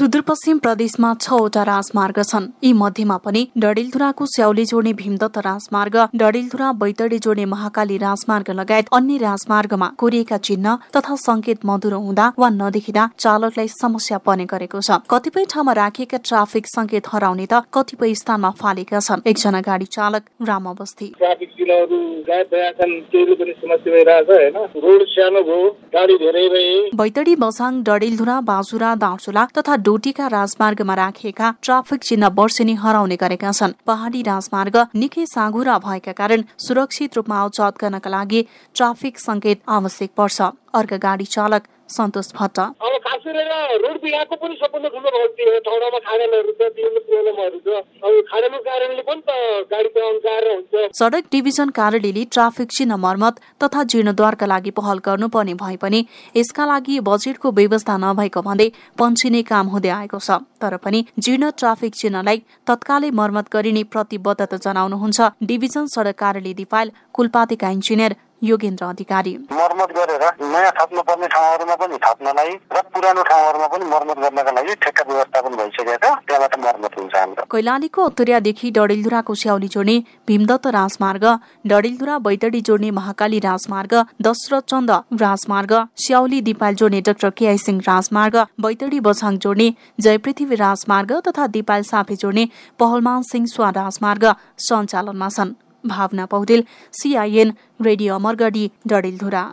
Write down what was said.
सुदूरपश्चिम प्रदेशमा छवटा राजमार्ग छन्। यी मध्येमा पनि डडेलधुराको स्याउली जोड्ने भीमदत्त राजमार्ग डडेलधुरा बैतडी जोड्ने महाकाली राजमार्ग लगायत अन्य राजमार्गमा कोरिएका चिन्ह तथा संकेत मधुरो हुँदा वा नदेखिँदा चालकलाई समस्या पर्ने गरेको छ। कतिपय ठाउँमा राखिएका ट्राफिक संकेत हराउने त कतिपय स्थानमा फालेका छन्। एकजना गाडी चालक राम अवस्थी ट्राफिक रोड सानो भयो गाडी धेरै बैतडी बसाङ डडेलधुरा बाजुरा दार्चुला तथा डोटीका राजमार्गमा राखिएका ट्राफिक चिन्ह वर्षेनी हराउने गरेका छन्। पहाडी राजमार्ग निकै साँघुरा भएका कारण सुरक्षित रूपमा अवचत गर्नका लागि ट्राफिक संकेत आवश्यक पर्छ। अर्का गाडी चालक सन्तोष भट्ट। खास गरेर रोड बिहाको पनि सबभन्दा ठुलो गल्ती हो ठाउँमा खाडलहरू छ त्यो प्रब्लमहरू छ अब खाडलको कारणले पनि त गाडी चलाउनु गाह्रो हुन्छ। सडक डिभिजन कार्यालयले ट्राफिक चिन्ह मर्मत तथा जीर्णोद्वारका लागि पहल गर्नुपर्ने भए पनि यसका लागि बजेटको व्यवस्था नभएको भन्दै पन्छिने काम हुँदै आएको छ। तर पनि जीर्ण ट्राफिक चिन्हलाई तत्कालै मर्मत गरिने प्रतिबद्धता जनाउनुहुन्छ डिभिजन सडक कार्यालय दिपाल कुलपातिका इन्जिनियर योगेन्द्र अधिकारी। मर्मत गरेर नयाँ थप्नु पर्ने ठाउँहरूमा पनि थप्नलाई र पुरानो ठाउँहरूमा पनि मर्मत गर्नका लागि ठेक्का व्यवस्थापन भइसकेको छ त्यहाँबाट मर्मत हुन्छ हाम्रो। कैलालीको उत्तरियादेखि डडेलधुराको स्याउली जोड्ने भीमदत्त राजमार्ग डडेलधुरा बैतडी जोड्ने महाकाली राजमार्ग दशरथ चन्द राजमार्ग स्याउली दिपाल जोड्ने डाक्टर केआई सिंह राजमार्ग बैतडी बछाङ जोड्ने जयपृथ्वी राजमार्ग तथा दिपाल साफे जोड्ने पहलमान सिंह स्वा राजमार्ग सञ्चालनमा छन्। Bhawana Paudel CIN radio Amargadhi Dadeldhura.